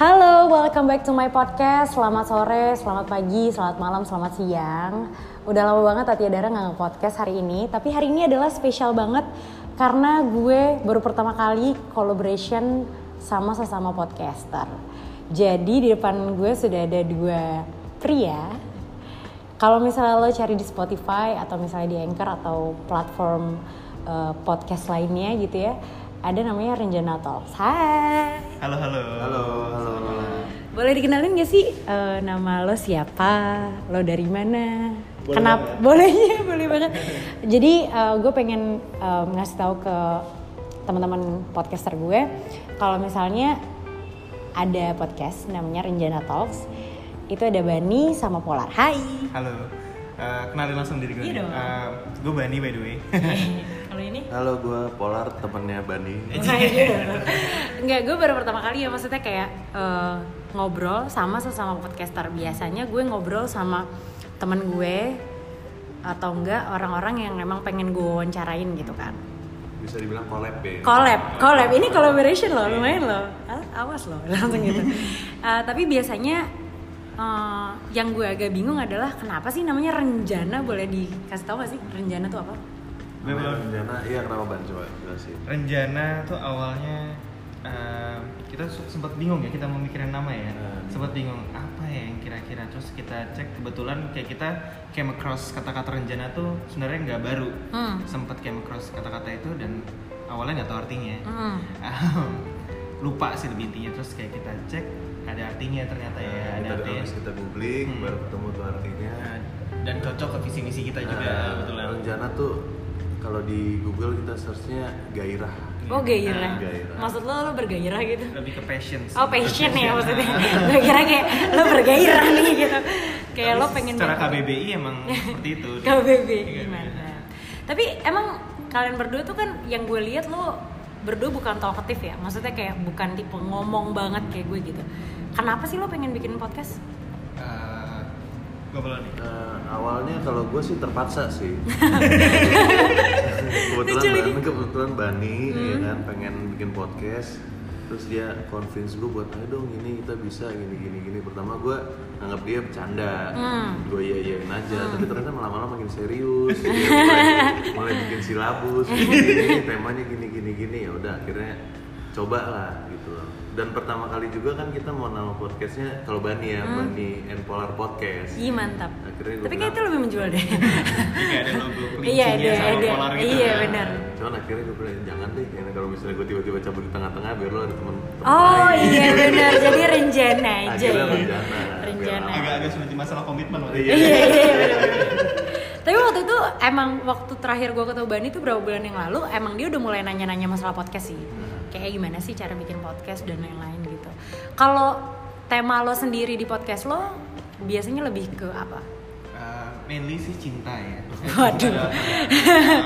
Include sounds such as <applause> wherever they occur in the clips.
Halo, welcome back to my podcast. Selamat sore, selamat pagi, selamat malam, selamat siang. Udah lama banget Tati Dara nggak nge-podcast hari ini, tapi hari ini adalah spesial banget karena gue baru pertama kali collaboration sama sesama podcaster. Jadi di depan gue sudah ada dua pria. Kalau misalnya lo cari di Spotify atau misalnya di Anchor atau platform uh, podcast lainnya gitu ya, ada namanya Renjana Talks. Hai. Halo, halo. Halo, halo. Boleh dikenalin gak sih uh, nama lo siapa? Lo dari mana? Boleh Kenapa? banget. Boleh ya, <laughs> boleh banget. Jadi uh, gue pengen um, ngasih tahu ke teman-teman podcaster gue kalau misalnya ada podcast namanya Renjana Talks. Itu ada Bani sama Polar. Hai. Halo. Eh, kenalin langsung diri gue. Iya dong. Eh, gue Bani by the way. <laughs> Ini? Halo, gue Polar, temennya Bani. <laughs> Enggak, gue baru pertama kali ya maksudnya kayak eh, ngobrol sama sesama podcaster. Biasanya gue ngobrol sama temen gue atau enggak orang-orang yang memang pengen gue wawancarain gitu kan. Bisa dibilang collab ya. Collab, collab. Ini collaboration loh, lumayan loh. Ah, Awas loh, <laughs> langsung gitu. Eh, tapi biasanya eh, yang gue agak bingung adalah kenapa sih namanya Renjana? Boleh dikasih tahu gak sih Renjana tuh apa? Belum. Renjana, iya kenapa Ban? Coba jelasin. Renjana tuh awalnya eh, kita sempat bingung ya kita mau mikirin nama ya. Hmm. Sempat bingung apa ya yang kira-kira. Terus kita cek kebetulan kayak kita came across kata-kata Renjana tuh sebenarnya nggak baru. Hmm. Sempat came across kata-kata itu dan awalnya nggak tahu artinya. Hmm. <laughs> Lupa sih lebih intinya terus kayak kita cek ada artinya ternyata ya Nah, ada kita artinya. kita googling, Hmm. baru ketemu tuh artinya. Nah, dan cocok ke visi misi kita juga Nah, kebetulan. Renjana tuh kalau di Google kita searchnya gairah. Oh gairah. Gairah. Maksud lo lo bergairah gitu? lebih ke passion sih. Oh passion ya <laughs> maksudnya. Kira kayak lo bergairah nih gitu. Kayak lo Tapi pengen secara. KBBI emang seperti itu <laughs> KBB Iya, gimana? Tapi emang kalian berdua tuh kan yang gue lihat lo berdua bukan talkative ya. Maksudnya kayak bukan tipe ngomong banget kayak gue gitu. Kenapa sih lo pengen bikin podcast? Eh, Nah, awalnya kalau gue sih terpaksa sih. <laughs> kebetulan. Bani, kebetulan Bani ya Hmm. kan pengen bikin podcast. Terus dia convince gue buat ayo dong ini kita bisa gini gini gini. Pertama gue anggap dia bercanda, Hmm. gue iya iyain aja. Tapi ternyata malam-malam makin serius. Dia mulai, mulai bikin silabus. <laughs> Gini, gini, temanya gini gini gini ya udah akhirnya coba lah gitu loh. Dan pertama kali juga kan kita mau nama podcastnya kalau Bani ya Bani and Polar Podcast. Iya mantap. Akhirnya Tapi kayak itu lebih menjual deh. kayak ada logo <laughs> Iya kelincinya ada sama ada. polar gitu Iya kan. benar. Cuman akhirnya gue bilang jangan deh, karena kalau misalnya gue tiba-tiba cabut di tengah-tengah biar lo ada temen, temen Oh lain." iya benar. Jadi rencana aja. Akhirnya ya. rencana. Rencana. agak-agak sulit masalah komitmen waktu Iya. itu. Iya iya iya. <laughs> Tapi waktu itu emang waktu terakhir gue ketemu Bani tuh berapa bulan yang lalu emang dia udah mulai nanya-nanya masalah podcast sih. Kayak gimana sih cara bikin podcast dan lain-lain gitu. Kalau tema lo sendiri di podcast lo biasanya lebih ke apa? Eh, mainly sih cinta ya <laughs> Waduh. Eh,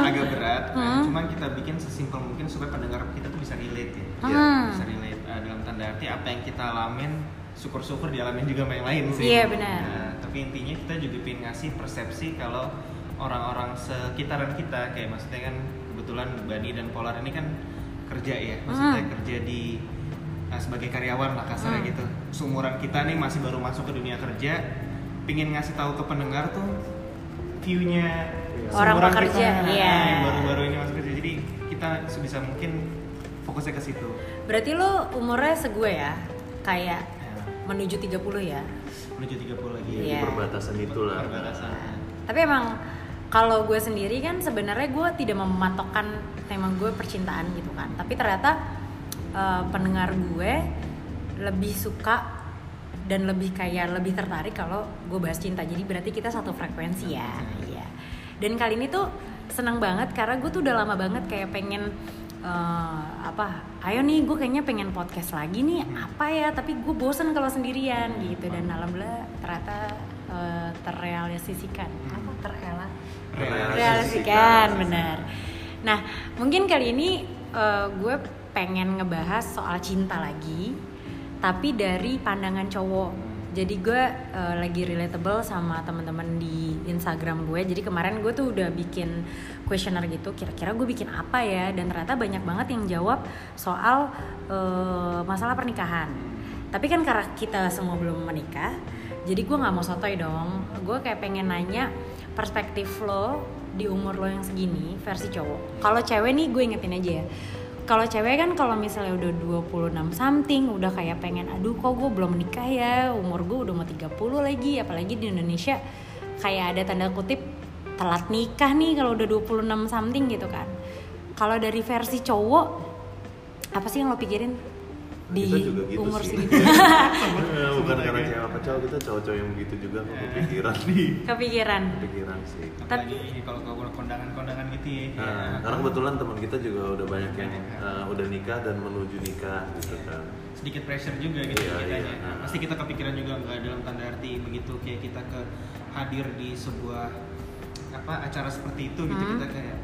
agak berat <laughs> Hmm. cuman kita bikin sesimpel mungkin supaya pendengar kita tuh bisa relate ya Hmm. bisa relate Eh, dalam tanda arti apa yang kita alamin syukur-syukur dialamin juga sama yang lain sih Iya, benar. Nah, tapi intinya kita juga pengen ngasih persepsi kalau orang-orang sekitaran kita kayak maksudnya kan kebetulan Bani dan Polar ini kan kerja ya maksudnya Hmm. kerja di eh, sebagai karyawan lah kasarnya Hmm. gitu seumuran kita nih masih baru masuk ke dunia kerja pingin ngasih tahu ke pendengar tuh viewnya Orang seumuran pekerja, kita, iya. yang baru-baru ini masuk kerja jadi kita sebisa mungkin fokusnya ke situ Berarti lo umurnya segue ya? Kayak ya, menuju 30 ya? menuju 30 lagi Iya. Di perbatasan itulah. perbatasan Tapi emang kalau gue sendiri kan sebenarnya gue tidak mematokkan tema gue percintaan gitu kan. Tapi ternyata eh, pendengar gue lebih suka dan lebih kayak lebih tertarik kalau gue bahas cinta. Jadi berarti kita satu frekuensi ya. Iya. Dan kali ini tuh senang banget karena gue tuh udah lama banget kayak pengen eh, apa? Ayo nih gue kayaknya pengen podcast lagi nih. Apa ya? Tapi gue bosen kalau sendirian gitu. Dan alhamdulillah ternyata eh, terrealisasikan. Realisasikan, benar. Nah, mungkin kali ini eh, gue pengen ngebahas soal cinta lagi, tapi dari pandangan cowok. Jadi gue eh, lagi relatable sama teman-teman di Instagram gue. Jadi kemarin gue tuh udah bikin questionnaire gitu kira-kira gue bikin apa ya? Dan ternyata banyak banget yang jawab soal eh, masalah pernikahan. Tapi kan karena kita semua belum menikah jadi gue nggak mau sotoy dong. Gue kayak pengen nanya perspektif lo di umur lo yang segini versi cowok. Kalau cewek nih gue ingetin aja ya. Kalau cewek kan kalau misalnya udah 26 something udah kayak pengen aduh kok gue belum menikah ya? Umur gue udah mau 30 lagi. Apalagi di Indonesia kayak ada tanda kutip telat nikah nih kalau udah 26 something gitu kan. Kalau dari versi cowok apa sih yang lo pikirin di kita juga gitu umur sih. segitu Eh, bukan karena cewek apa cowok kita cowok-cowok yang begitu juga kok kepikiran kepikiran kepikiran sih apalagi kalau kalau kondangan-kondangan gitu ya Nah, karena kebetulan teman kita juga udah banyak yang eh, udah nikah dan menuju nikah gitu kan sedikit pressure juga gitu Iya, kitanya. iya. Pasti kita kepikiran juga nggak dalam tanda arti begitu kayak kita ke hadir di sebuah apa acara seperti itu gitu Hmm. kita kayak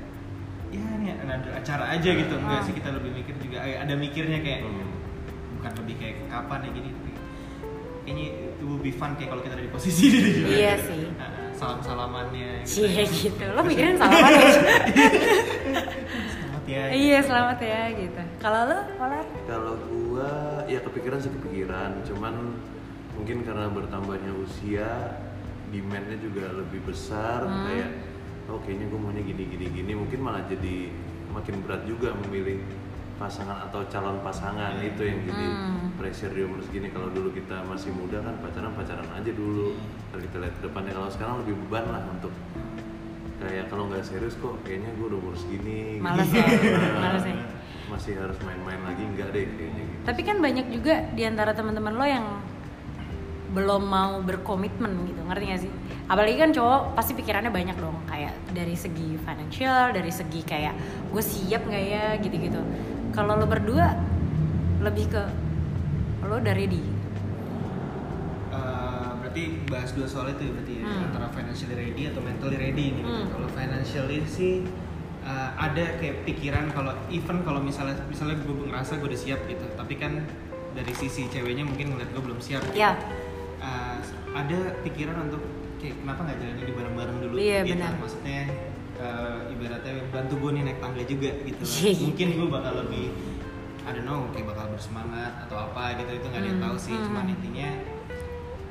ya ini ada acara aja gitu enggak Ah. sih kita lebih mikir juga eh, ada mikirnya kayak Hmm. Bukan lebih kayak kapan ya gini tapi kayaknya it will be fun kayak kalau kita ada di posisi itu juga Iya sih. salam salamannya Cie gitu. Lo mikirin salaman ya? Selamat ya iya selamat ya gitu. Kalau lo Polar Kalau gua ya kepikiran sih kepikiran, cuman mungkin karena bertambahnya usia, demandnya juga lebih besar, Hmm. kayak oh kayaknya gue maunya gini gini gini, mungkin malah jadi makin berat juga memilih pasangan atau calon pasangan itu yang jadi Hmm. pressure di umur segini. Kalau dulu kita masih muda kan pacaran pacaran aja dulu, kalau kita lihat ke depannya. Kalau sekarang lebih beban lah untuk kayak kalau nggak serius kok kayaknya gue udah umur segini. Males gitu. ya, <laughs> males ya. Masih harus main-main lagi enggak deh kayaknya gitu. tapi kan banyak juga di antara teman-teman lo yang belum mau berkomitmen gitu ngerti gak sih apalagi kan cowok pasti pikirannya banyak dong kayak dari segi financial dari segi kayak gue siap nggak ya gitu-gitu kalau lo berdua lebih ke lo udah ready Eh, berarti bahas dua soal itu ya berarti ya, Hmm. antara financially ready atau mentally ready gitu. Hmm. Kalau financially sih eh, ada kayak pikiran kalau even kalau misalnya misalnya gue ngerasa gue udah siap gitu, tapi kan dari sisi ceweknya mungkin ngeliat gue belum siap. gitu. ya Eh, ada pikiran untuk kayak kenapa nggak jalan ini bareng-bareng dulu? Iya, gitu. benar. Maksudnya eh, ibaratnya bantu gue nih naik tangga juga gitu. Iya, gitu. Mungkin gue bakal lebih I don't know kayak bakal bersemangat atau apa gitu itu nggak ada yang Hmm, tahu sih. hmm. Cuman intinya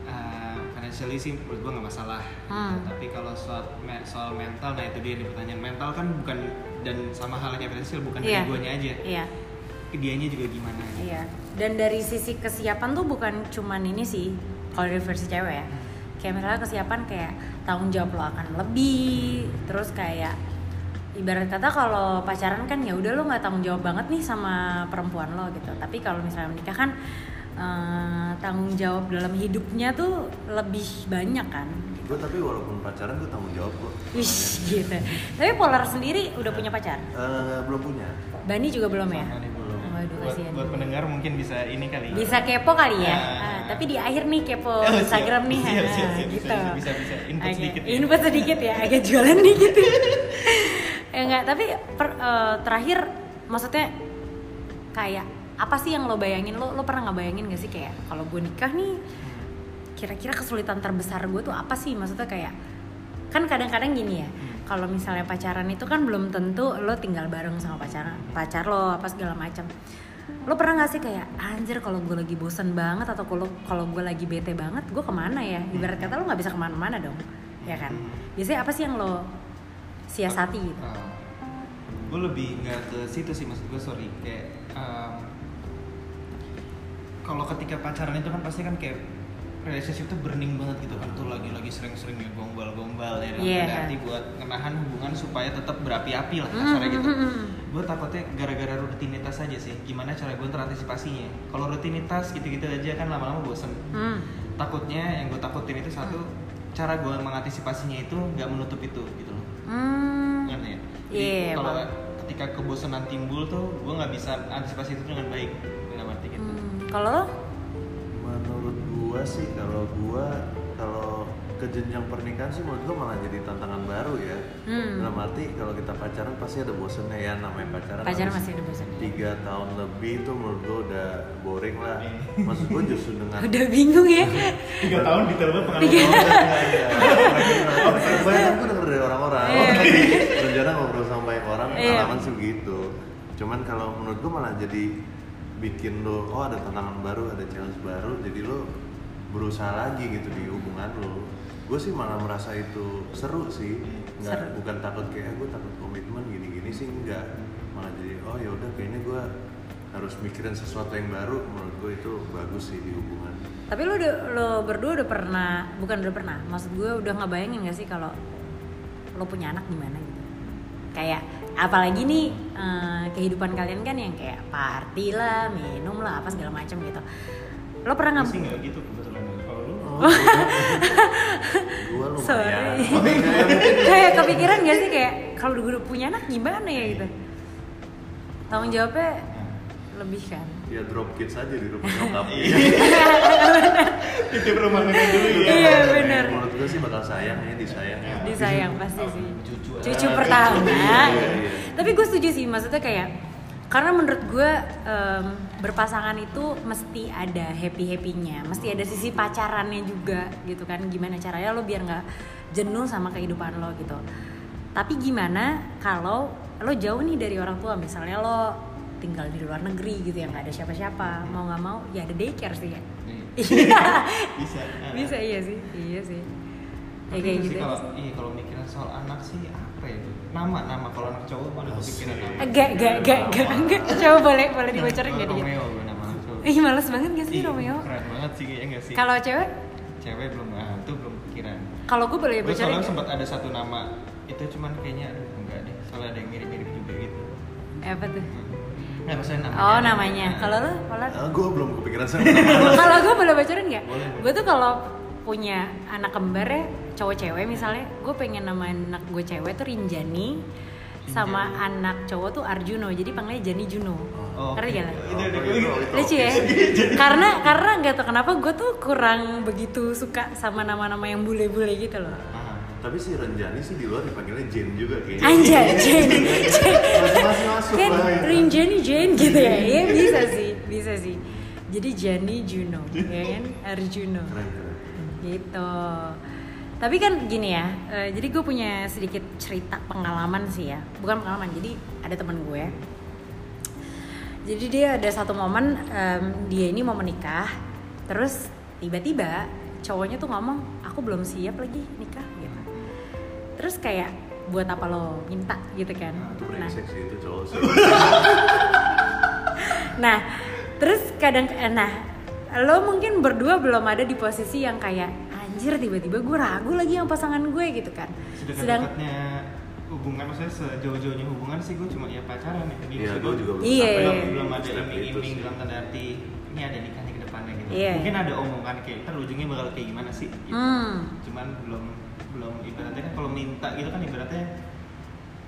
uh, financially sih menurut gue nggak masalah. Hmm. Tapi kalau soal soal mental, nah itu dia nih pertanyaan mental kan bukan dan sama halnya kayak financial bukan Iya. dari guanya aja. iya Dianya juga gimana? Iya. Dan dari sisi kesiapan tuh bukan cuman ini sih kalau dari versi cewek ya. Kayak misalnya kesiapan kayak tanggung jawab lo akan lebih, terus kayak ibarat kata kalau pacaran kan ya udah lo nggak tanggung jawab banget nih sama perempuan lo gitu. Tapi kalau misalnya menikah kan eh, tanggung jawab dalam hidupnya tuh lebih banyak kan. Gue tapi walaupun pacaran gue tanggung jawab kok. Wih gitu. Tapi Polar sendiri udah punya pacar? Eh, belum punya. Bani juga belum ya? Nih. Waduh buat, kasihan. buat pendengar mungkin bisa ini kali. ya. bisa kepo kali ya Ah. Ah, tapi di akhir nih kepo Oh, siap. Instagram nih Siap, ah, siap, siap, bisa, gitu bisa, bisa, bisa. Input Agak- sedikit ya. input sedikit ya agak jualan dikit <laughs> ya enggak tapi per- eh, terakhir maksudnya kayak apa sih yang lo bayangin lo lo pernah nggak bayangin gak sih kayak kalau gue nikah nih kira-kira kesulitan terbesar gue tuh apa sih maksudnya kayak kan kadang-kadang gini ya kalau misalnya pacaran itu kan belum tentu lo tinggal bareng sama pacaran pacar lo apa segala macam lo pernah gak sih kayak anjir kalau gue lagi bosen banget atau kalau kalau gue lagi bete banget gue ke mana ya? Ibarat kata lo nggak bisa ke mana-mana dong ya kan? Biasanya apa sih yang lo siasati gitu? Gue lebih nggak ke situ sih maksud gue sorry. Kayak em, kalau ketika pacaran itu kan pasti kan kayak relationship tuh burning banget gitu kan tuh lagi-lagi sering-seringnya gombal-gombal ya dalam Iya. tanda arti buat menahan hubungan supaya tetap berapi-api lah Hmm, kasarnya gitu gue takutnya gara-gara rutinitas aja sih gimana cara gue terantisipasinya kalau rutinitas gitu-gitu aja kan lama-lama bosen Hmm. takutnya yang gue takutin itu satu cara gue mengantisipasinya itu nggak menutup itu gitu loh Hmm. ngerti ya? Jadi Iya, kalau ketika kebosanan timbul tuh gue nggak bisa antisipasi itu dengan baik dalam arti gitu. Hmm. Kalau sih kalau gua kalau ke jenjang pernikahan sih menurut gua malah jadi tantangan baru ya Hmm. dalam arti kalau kita pacaran pasti ada bosennya ya namanya pacaran Pacaran masih ada bosan. tiga tahun lebih itu menurut gua udah boring lah maksud gua justru dengan <laughs> Udah bingung ya. <laughs> tiga tahun detail banget pengalaman Tiga. <laughs> Banyak gue denger dari orang-orang Iya. Rencana ngobrol sama banyak orang Iya. Pengalaman sih begitu Cuman kalau menurut gue malah jadi Bikin lo, oh ada tantangan baru, ada challenge baru Jadi lo berusaha lagi gitu di hubungan lo Gue sih malah merasa itu seru sih nggak, Seru. Bukan takut kayak, gue takut komitmen gini-gini sih enggak Malah jadi, oh ya udah kayaknya gue harus mikirin sesuatu yang baru menurut gue itu bagus sih di hubungan Tapi lo udah lo berdua udah pernah, bukan udah pernah. Maksud gue udah ngebayangin gak sih kalau lo punya anak gimana gitu. Kayak apalagi nih eh, kehidupan kalian kan yang kayak party lah, minum lah, apa segala macam gitu. Lo pernah sih nggak? nggak gitu kebetulan gue lumayan Sorry. <laughs> Kayak kepikiran gak sih kayak kalau udah udah punya anak gimana ya gitu? Tanggung jawabnya lebih kan. ya drop kids aja di rumah nyokap titip rumah nenek dulu ya Iya, bener. menurut gue sih bakal sayang ya disayang ya disayang pasti sih cucu. cucu pertama Iya, iya. tapi gue setuju sih maksudnya kayak karena menurut gue em, berpasangan itu mesti ada happy happynya mesti ada sisi pacarannya juga gitu kan. Gimana caranya lo biar nggak jenuh sama kehidupan lo gitu. Tapi gimana kalau lo jauh nih dari orang tua? Misalnya lo tinggal di luar negeri gitu ya nggak ada siapa-siapa. Mau nggak mau ya ada daycare sih ya. Iya. <laughs> bisa Ah. bisa iya sih. Iya sih. Ya Tapi kayak itu gitu. sih kalau iya kalau mikirin soal anak sih nama nama kalau anak cowok gue ada kepikiran nama Enggak, enggak, enggak, enggak, enggak. Coba boleh, boleh dibocorin Nah, enggak dikit? Romeo gue nama anak cowok Ih, males banget gak sih Ih, Romeo? keren banget sih kayaknya nggak sih Kalau cewek, cewek belum ah itu belum pikiran kalau gue boleh bocorin soalnya nggak? sempat ada satu nama itu cuman kayaknya aduh enggak deh soalnya ada yang mirip-mirip juga gitu Eh, Apa tuh? Nggak maksudnya namanya Oh, namanya. Nah, Kalau lo, kalau gue belum kepikiran sama <laughs> nama kalau gue boleh bocorin nggak? Gue tuh kalau punya anak kembar ya, cowok cewek misalnya, gue pengen nama anak gue cewek tuh Rinjani, sama anak cowok tuh Arjuno, jadi panggilnya Jani Juno. Oh, Ngerti gak? lucu ya? <laughs> Karena karena nggak tau kenapa gue tuh kurang begitu suka sama nama-nama yang bule-bule gitu loh. Tapi si Renjani sih di luar dipanggilnya Jen juga kayaknya. Anjay <laughs> Jen. Masih masuk kan lah itu. Rinjani Jen gitu ya? Ya <laughs> bisa sih bisa sih. Jadi Jani Juno ya kan? Arjuno. Keren keren gitu. Tapi kan gini ya eh, jadi gue punya sedikit cerita pengalaman sih ya. Bukan pengalaman jadi ada teman gue. Jadi dia ada satu momen em, dia ini mau menikah terus tiba-tiba cowoknya tuh ngomong aku belum siap lagi nikah gitu. Terus kayak buat apa lo minta? gitu kan. Itu nah. sih itu cowok sih. <laughs> Nah, terus kadang eh, nah lo mungkin berdua belum ada di posisi yang kayak anjir tiba-tiba gue ragu lagi yang pasangan gue gitu kan. Sedang sedekat-dekatnya hubungan maksudnya sejauh-jauhnya hubungan sih gue cuma ya pacaran ya Jadi Iya, gua juga belum Iya, sampai iya, belum, belum ada iming-iming dalam tanda arti ini ada nikahnya ke depannya gitu Iya. mungkin ada omongan kayak ntar ujungnya bakal kayak gimana sih gitu. Hmm. cuman belum belum ibaratnya kan kalau minta gitu kan ibaratnya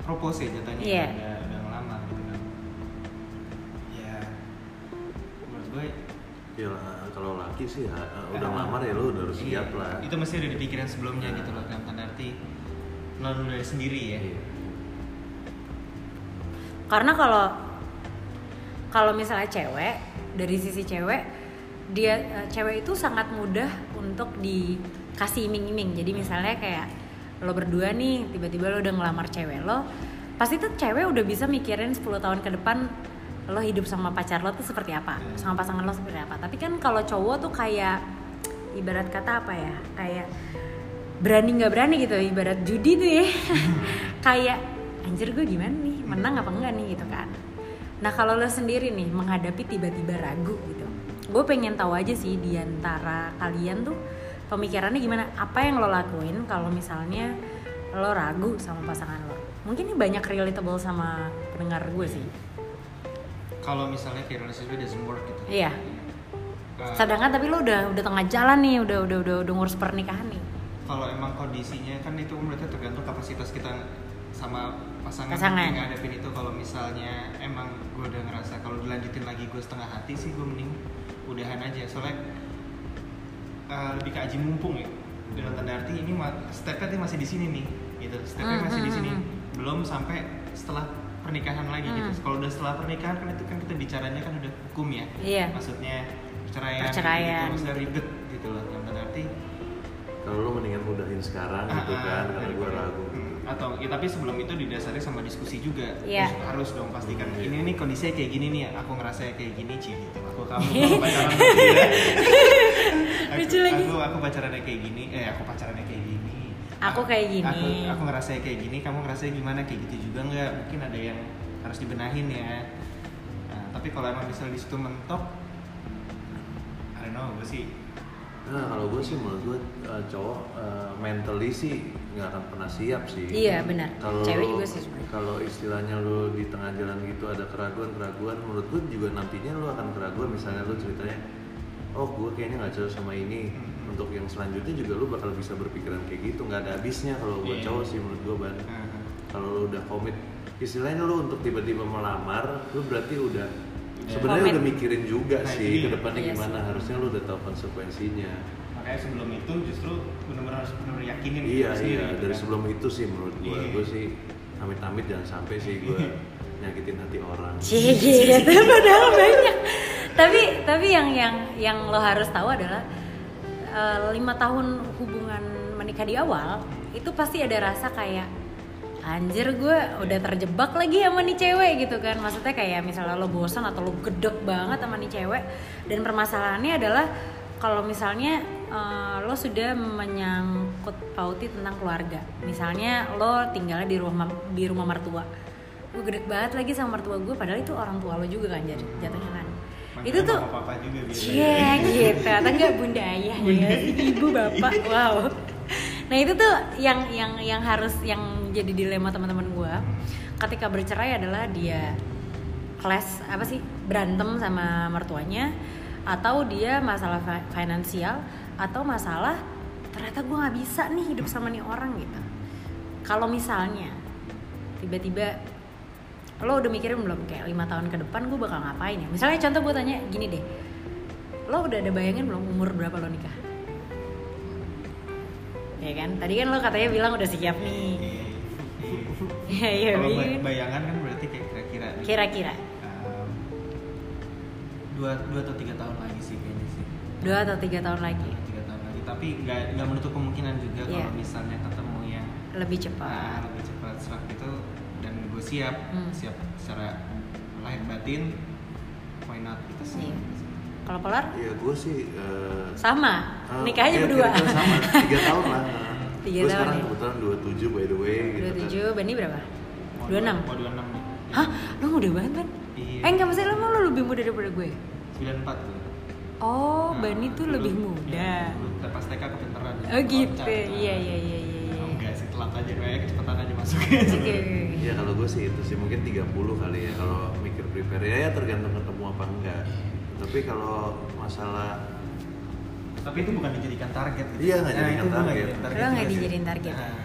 propose ya jatuhnya Iya. udah, ya kalau laki sih ya udah Ah, ngelamar ya lo udah harus iya, siap lah. itu mesti udah dipikirin sebelumnya gitu loh dalam tanda arti non dari sendiri ya. Iya. karena kalau kalau misalnya cewek dari sisi cewek dia eh, cewek itu sangat mudah untuk dikasih iming-iming. Jadi misalnya kayak lo berdua nih tiba-tiba lo udah ngelamar cewek lo pasti tuh cewek udah bisa mikirin 10 tahun ke depan lo hidup sama pacar lo tuh seperti apa? Sama pasangan lo seperti apa? Tapi kan kalau cowok tuh kayak ibarat kata apa ya? Kayak berani nggak berani gitu ibarat judi tuh ya. <laughs> Kayak anjir gue gimana nih? Menang apa enggak nih? gitu kan. Nah kalau lo sendiri nih menghadapi tiba-tiba ragu gitu gue pengen tahu aja sih di antara kalian tuh pemikirannya gimana? Apa yang lo lakuin kalau misalnya lo ragu sama pasangan lo? Mungkin ini banyak relatable sama pendengar gue sih kalau misalnya kayak relationship doesn't work gitu. Iya. Eh, sedangkan tapi lo udah udah tengah jalan nih udah udah udah, udah ngurus pernikahan nih. kalau emang kondisinya kan itu berarti tergantung kapasitas kita sama pasangan, Pasangan. yang ngadepin itu kalau misalnya emang gue udah ngerasa kalau dilanjutin lagi gue setengah hati sih gue mending udahan aja. Soalnya eh, lebih ke aji mumpung ya. Dalam tanda arti ini stepnya masih di sini nih gitu. Stepnya Hmm, masih di hmm, sini. hmm. belum sampai setelah pernikahan lagi gitu. Hmm. kalau udah setelah pernikahan kan itu kan kita bicaranya kan udah hukum ya. Iya. maksudnya perceraian Perceraian. gitu, maksudnya ribet gitu loh. Dalam tanda arti kalau lu mendingan mudahin sekarang gitu ah, kan ah, karena gue daripada- ragu. Hmm, atau ya, tapi sebelum itu didasari sama diskusi juga. Iya. Terus harus dong pastikan Iya. ini nih kondisinya kayak gini nih aku ngerasa kayak gini cie gitu. Aku kamu <laughs> kamu pacaran aku, aku aku pacarannya kayak gini eh aku pacarannya kayak gini Aku kayak gini. aku aku ngerasa kayak gini kamu ngerasa gimana kayak gitu juga nggak mungkin ada yang harus dibenahin ya nah, tapi kalau emang misalnya di situ mentok I don't know gue sih Nah kalau gue sih menurut gue uh, cowok uh, mentally sih nggak akan pernah siap sih. Iya, benar. Kalau Cewek juga sih sebenarnya. Kalau istilahnya lu di tengah jalan gitu ada keraguan keraguan, menurut gue juga nantinya lu akan keraguan. Misalnya lu ceritanya, oh gue kayaknya nggak cocok sama ini. Hmm. Untuk yang selanjutnya juga lu bakal bisa berpikiran kayak gitu. Nggak ada habisnya kalau buat Iya. cowok sih menurut gue ban. uh, Kalau lu udah komit, istilahnya lu untuk tiba-tiba melamar, lu berarti udah Iya. sebenarnya udah mikirin juga Nah, sih ke depannya Iya gimana. Harusnya lu udah tahu konsekuensinya. makanya sebelum itu justru benar-benar harus benar yakinin Iya sendiri, iya gitu dari kan. sebelum itu sih menurut gue Iya. gue sih amit-amit jangan sampai sih gue <laughs> nyakitin hati orang. Cie gitu padahal banyak. Tapi tapi yang yang yang lo harus tahu adalah eh, lima tahun hubungan menikah di awal itu pasti ada rasa kayak anjir gue udah terjebak lagi sama nih cewek gitu kan. Maksudnya kayak misalnya lo bosan atau lo gedek banget sama nih cewek dan permasalahannya adalah kalau misalnya eh, lo sudah menyangkut pauti tentang keluarga. Misalnya lo tinggalnya di rumah di rumah mertua. Gue gede banget lagi sama mertua gue padahal itu orang tua lo juga kan jat- jatuhnya kan Makanya itu tuh papa juga. Cie gitu. Atau enggak bunda ayah ya ibu bapak. Wow. Nah itu tuh yang yang yang harus yang jadi dilema teman-teman gue ketika bercerai adalah dia clash apa sih berantem sama mertuanya atau dia masalah fi- finansial atau masalah ternyata gue nggak bisa nih hidup sama nih orang gitu. Kalau misalnya tiba-tiba lo udah mikirin belum? Kayak lima tahun ke depan gue bakal ngapain ya? Misalnya contoh gue tanya gini deh. Lo udah ada bayangin belum umur berapa lo nikah? Ya kan? Tadi kan lo katanya bilang udah siap nih. Iya, iya. Iya, iya, Kalau iya. bay- bayangan kan berarti kayak kira-kira kira-kira. Um, dua dua atau tiga tahun lagi sih kayaknya sih. dua atau tiga tahun lagi. Dua, tiga tahun lagi. Tapi nggak nggak menutup kemungkinan juga Iya. kalau misalnya ketemu yang lebih cepat. Lebih cepat siap Hmm. siap secara lahir batin why not gitu sih. Iya. kalau polar Iya gue sih uh, sama uh, nikahnya iya, berdua sama <laughs> tiga tahun lah. Tiga gue tahun sekarang ya? kebetulan 27 by the way. dua gitu tujuh Bani berapa Mau dua enam Mau dua enam nih. hah lo muda banget kan Iya. eh nggak masalah lo lo lebih muda daripada gue Sembilan empat tuh. oh Nah, Bani tuh dulu- lebih ya, muda dulu pas TK kepenteran. oh gitu Loncat. iya iya iya telat aja kayak kecepatan aja masuk. Oke, oke, oke. Iya kalau gue sih itu sih mungkin 30 kali ya kalau mikir prepare ya, ya tergantung ketemu apa enggak. Tapi kalau masalah Tapi itu bukan dijadikan target gitu. Iya, nggak gua nggak target. Lo nggak dijadiin target. Nah,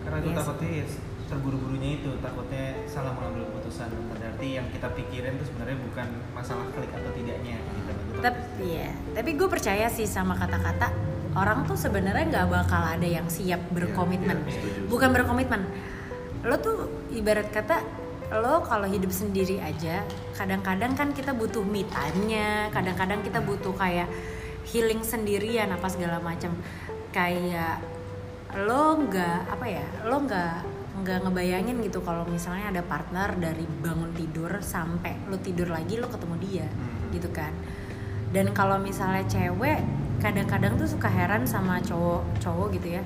karena gue Yes. takutnya ya terburu-burunya itu, takutnya salah mengambil keputusan. Berarti yang kita pikirin itu sebenarnya bukan masalah klik atau tidaknya gitu. Gua Tapi iya, tapi gue percaya sih sama kata-kata orang tuh sebenarnya nggak bakal ada yang siap berkomitmen. iya, setuju. Bukan berkomitmen. Lo tuh ibarat kata lo kalau hidup sendiri aja, kadang-kadang kan kita butuh me time-nya, kadang-kadang kita butuh kayak healing sendirian apa segala macam. Kayak lo nggak apa ya, lo nggak nggak ngebayangin gitu kalau misalnya ada partner dari bangun tidur sampai lo tidur lagi lo ketemu dia Hmm. gitu kan dan kalau misalnya cewek kadang-kadang tuh suka heran sama cowok cowok gitu ya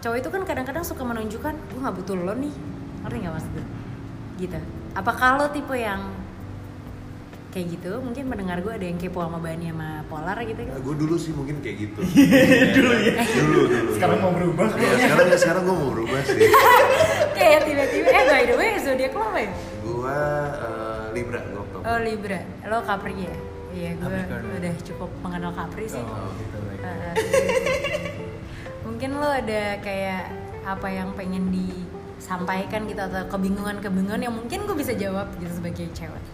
cowok itu kan kadang-kadang suka menunjukkan gue nggak butuh lo nih ngerti nggak maksud gue gitu apakah lo tipe yang kayak gitu mungkin mendengar gue ada yang kepo sama Bani sama Polar gitu kan gue dulu sih mungkin kayak gitu. <laughs> dulu ya. dulu dulu. Sekarang mau berubah. Iya sekarang sekarang gue mau berubah sih. <laughs> kayak tiba-tiba eh by the way zodiak lo apa ya Gue uh, Libra gue Oktober. oh Libra lo Capri ya iya gue udah cukup mengenal Capri sih Oh, gitu baik. Uh, <laughs> mungkin lo ada kayak apa yang pengen disampaikan gitu atau kebingungan-kebingungan yang mungkin gue bisa jawab gitu sebagai cewek.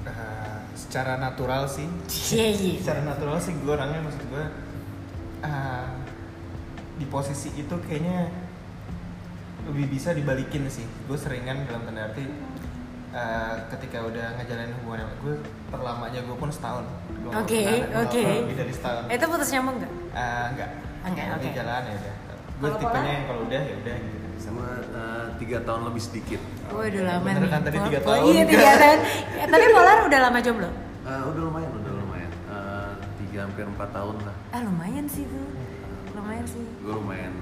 Eh, secara natural sih <laughs> Iya iya. secara natural sih gue orangnya maksud gue ah, di posisi itu kayaknya lebih bisa dibalikin sih gue seringan dalam tanda arti eh, ketika udah ngejalanin hubungan sama gue terlamanya gue pun setahun Oke, oke. lebih dari setahun itu putus nyambung nggak Eh, enggak Enggak, Kalau oke. di jalan ya udah gue tipenya pola? yang kalau udah ya udah gitu sama eh, tiga tahun lebih sedikit Waduh lama Bener nih. kan, tadi Oh, tiga oh, tahun. Iya tiga <laughs> tahun. Eh, tapi Polar udah lama jomblo. Eh, udah lumayan udah lumayan Eh, tiga hampir empat tahun lah Ah lumayan sih tuh. Lumayan sih. gue lumayan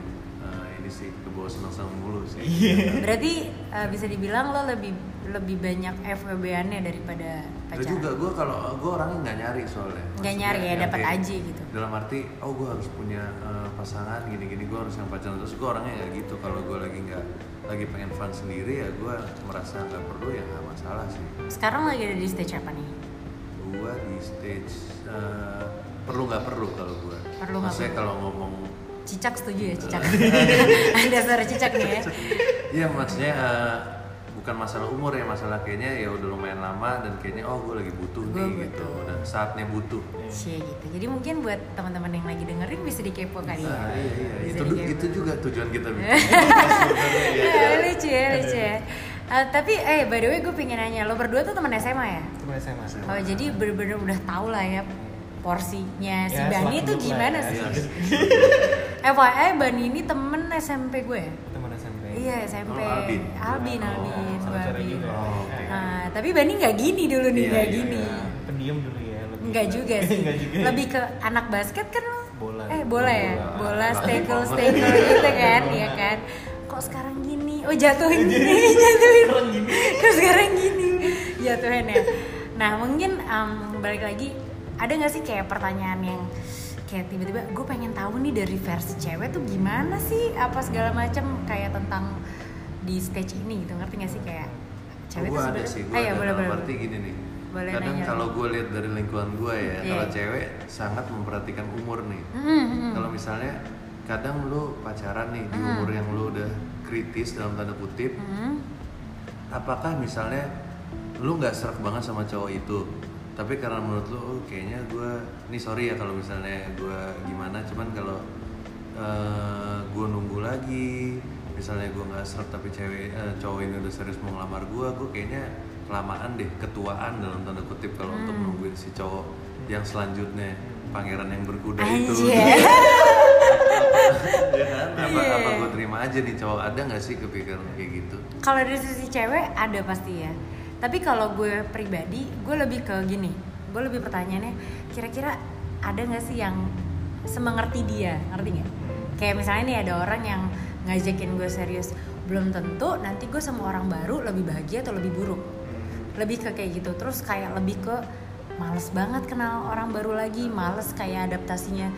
eh, ini sih kebawa senang-senang mulu sih Iya. Berarti eh, bisa dibilang lo lebih lebih banyak FWB-annya daripada pacaran. juga gue kalau gue orangnya nggak nyari soalnya Nggak nyari ya, dapat aja gitu. dalam arti oh gue harus punya eh, pasangan gini-gini gue harus yang pacaran terus gue orangnya nggak gitu kalau gue lagi nggak lagi pengen fun sendiri ya gue merasa nggak perlu ya nggak masalah sih Sekarang lagi ada di stage apa nih? gue di stage eh, perlu nggak perlu kalau gue Perlu nggak perlu. kalau ngomong Cicak setuju ya cicak. <laughs> ada suara cicak nih ya. Iya maksudnya eh, bukan masalah umur ya masalah kayaknya ya udah lumayan lama dan kayaknya oh gue lagi butuh Gua nih gitu butuh. udah saatnya butuh Cie gitu. Jadi mungkin buat teman-teman yang lagi dengerin bisa dikepo kali ya. Nah, iya, iya. Bisa Itu, dikepo. itu juga tujuan kita bikin. <laughs> Eh, <laughs> lucu ya, lucu ya. Eh, tapi eh by the way gue pengen nanya, lo berdua tuh teman SMA ya? teman SMA Oh jadi bener-bener udah tau lah ya porsinya si Ya, Bani dulu gimana ya. sih? Iya. <laughs> FYI Bani ini temen SMP gue ya? Iya SMP. Oh, Albin. Albin, Oh, Albin, cewek juga. Oh. Nah, tapi Bani nggak gini dulu nih, Iya, nggak iya, gini. iya. pendiam dulu ya lebih Enggak ke- juga <laughs> sih. Nggak juga ya. Lebih ke anak basket kan lo? Bola. Eh bola ya, Bola. stay cool <laughs> gitu kan, ya kan. Kok sekarang gini? Oh jatuhin <laughs> gini, jatuhin. Kok sekarang gini? Jatuhin ya. Nah mungkin em, balik lagi, ada nggak sih kayak pertanyaan yang kayak tiba-tiba gue pengen tahu nih dari versi cewek tuh gimana sih apa segala macam kayak tentang di stage ini gitu ngerti gak sih kayak cewek gue tuh ada sih, gue Ah, ada boleh, boleh, arti gini nih. Boleh Kadang kalau gue lihat dari lingkungan gue ya, Iya. kalau cewek sangat memperhatikan umur nih. Hmm, hmm. Kalau misalnya kadang lu pacaran nih di Hmm. umur yang lu udah kritis dalam tanda kutip, Hmm. apakah misalnya lu nggak serak banget sama cowok itu tapi karena menurut lu oh, kayaknya gue ini sorry ya kalau misalnya gue gimana cuman kalau eh, gue nunggu lagi misalnya gue nggak serak tapi cewek eh, cowok ini udah serius mau ngelamar gue gue kayaknya kelamaan deh ketuaan dalam tanda kutip kalau untuk Hmm. nungguin si cowok yang selanjutnya pangeran yang berkuda itu Anjir. <laughs> ya kan apa Iya. apa gue terima aja nih cowok ada nggak sih kepikiran kayak gitu kalau dari sisi cewek ada pasti ya tapi kalau gue pribadi gue lebih ke gini gue lebih pertanyaannya kira-kira ada nggak sih yang semengerti dia? Ngerti nggak? Kayak misalnya nih ada orang yang ngajakin gue serius belum tentu nanti gue sama orang baru lebih bahagia atau lebih buruk. Lebih ke kayak gitu. Terus kayak lebih ke males banget kenal orang baru lagi males kayak adaptasinya.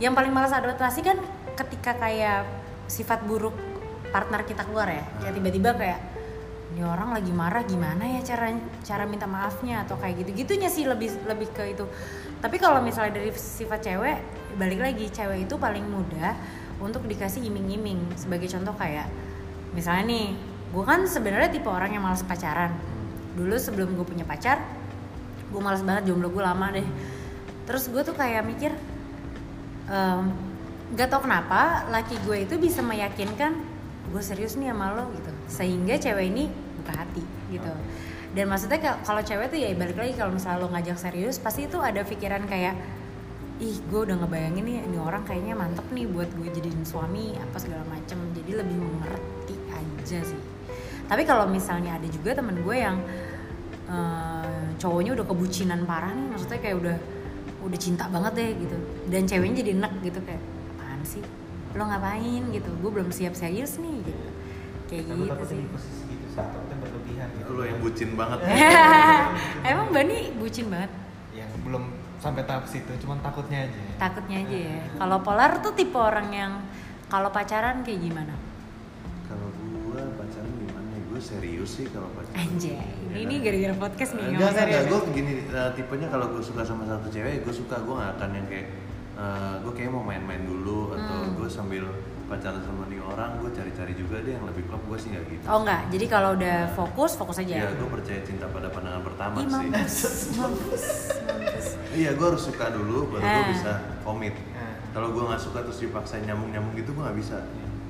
Yang paling males adaptasi kan ketika kayak sifat buruk partner kita keluar ya. Kayak tiba-tiba kayak ini orang lagi marah gimana ya cara cara minta maafnya atau kayak gitu gitunya sih lebih lebih ke itu. Tapi kalau misalnya dari sifat cewek balik lagi cewek itu paling mudah untuk dikasih iming-iming. Sebagai contoh kayak misalnya nih gue kan sebenarnya tipe orang yang malas pacaran. Dulu sebelum gue punya pacar gue malas banget jomblo gue lama deh. Terus gue tuh kayak mikir em, nggak tau kenapa laki gue itu bisa meyakinkan gue serius nih sama lo gitu sehingga cewek ini buka hati gitu. Dan maksudnya ka- kalau cewek tuh ya balik lagi kalau misalnya lo ngajak serius pasti itu ada pikiran kayak ih gue udah ngebayangin nih ini orang kayaknya mantep nih buat gue jadiin suami apa segala macem. Jadi lebih mengerti aja sih. Tapi kalau misalnya ada juga temen gue yang eh, cowoknya udah kebucinan parah nih maksudnya kayak udah udah cinta banget deh gitu. Dan ceweknya jadi enak gitu kayak apaan sih? Lo ngapain? gitu. Gue belum siap serius nih gitu kayak Aku gitu takutnya sih di posisi gitu sih, takutnya berlebihan gitu. lo yang bucin banget <laughs> emang Bani bucin banget Yang belum sampai tahap situ, cuman takutnya aja. takutnya aja ya kalau Polar tuh tipe orang yang kalau pacaran kayak gimana Kalau gua pacaran gimana ya? Gue serius sih kalau pacaran. anjay Ya ini kan? gara-gara podcast nih Eh, Enggak, enggak, serius. gue gini eh, tipenya kalau gue suka sama satu cewek, gue suka gue gak akan yang kayak gue kayak mau main-main dulu atau Hmm. gue sambil pacaran sama nih orang, gue cari-cari juga deh yang lebih klop gue sih nggak gitu. oh enggak jadi kalau udah fokus fokus aja Iya, gue percaya cinta pada pandangan pertama Ih, sih. mampus, mampus. Iya, gue harus suka dulu baru gue Ah. bisa komit. Nah, kalau gue nggak suka terus dipaksa nyambung nyambung gitu gue nggak bisa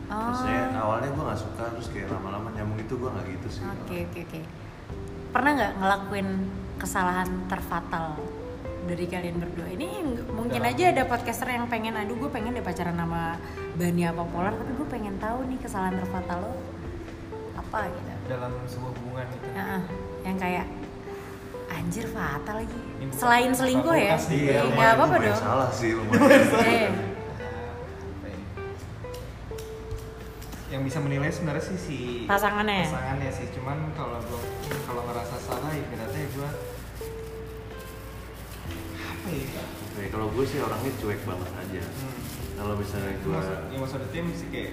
Oh. maksudnya awalnya gue nggak suka terus kayak lama-lama nyambung itu gue nggak gitu sih Oke oke oke. Pernah nggak ngelakuin kesalahan terfatal dari kalian berdua? Ini ng- mungkin Dalam- aja ada podcaster yang pengen, aduh gue pengen deh pacaran sama Bani apa Polar, tapi gue pengen tahu nih kesalahan terfatal lo apa gitu. dalam sebuah hubungan gitu Heeh, yang kayak anjir fatal lagi. Ini bukan Selain selingkuh ya? iya Nggak apa-apa dong. salah sih <laughs> lumayan Eh, Apa ya? yang bisa menilai sebenarnya sih si Pasangannya. pasangannya sih cuman kalau gue kalau ngerasa salah ya berarti gue ya Oke, kalau gue sih orangnya cuek banget aja hmm. kalau misalnya gue Maksud, ya maksudnya tim sih kayak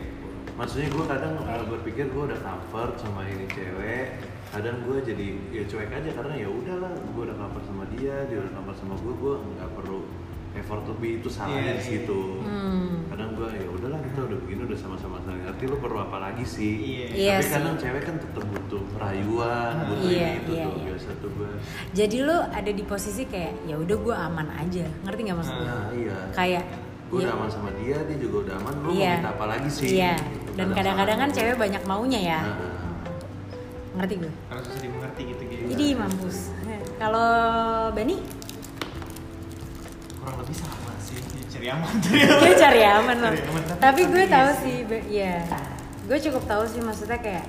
maksudnya gue kadang uh, berpikir gue udah comfort sama ini cewek kadang gue jadi ya cuek aja karena ya udahlah gue udah comfort sama dia dia udah comfort sama gue gue nggak perlu effort lebih itu salahnya Iya, di situ Hmm. Gue ya udahlah kita udah begini udah sama-sama saling ngerti lo perlu apa lagi sih Iya. Iya tapi sih. kadang cewek kan tetap butuh rayuan butuh Iya, ini itu iya, tuh iya. biasa tuh gue Jadi lo ada di posisi kayak ya udah gue aman aja, ngerti nggak maksud gue? nah iya Kayak gue iya. udah aman sama dia dia juga udah aman lo Iya. mau minta apa lagi sih Iya. Gitu. Dan kadang-kadang kan cewek banyak maunya ya. Nah. Ngerti gue. harus susah dimengerti gitu gitu Jadi mampus. Kalau Bani, kurang lebih sama Ya, <laughs> cari aman gue cari aman loh. Tapi- Tapi gue tahu iya sih, iya. Gue cukup tahu sih maksudnya kayak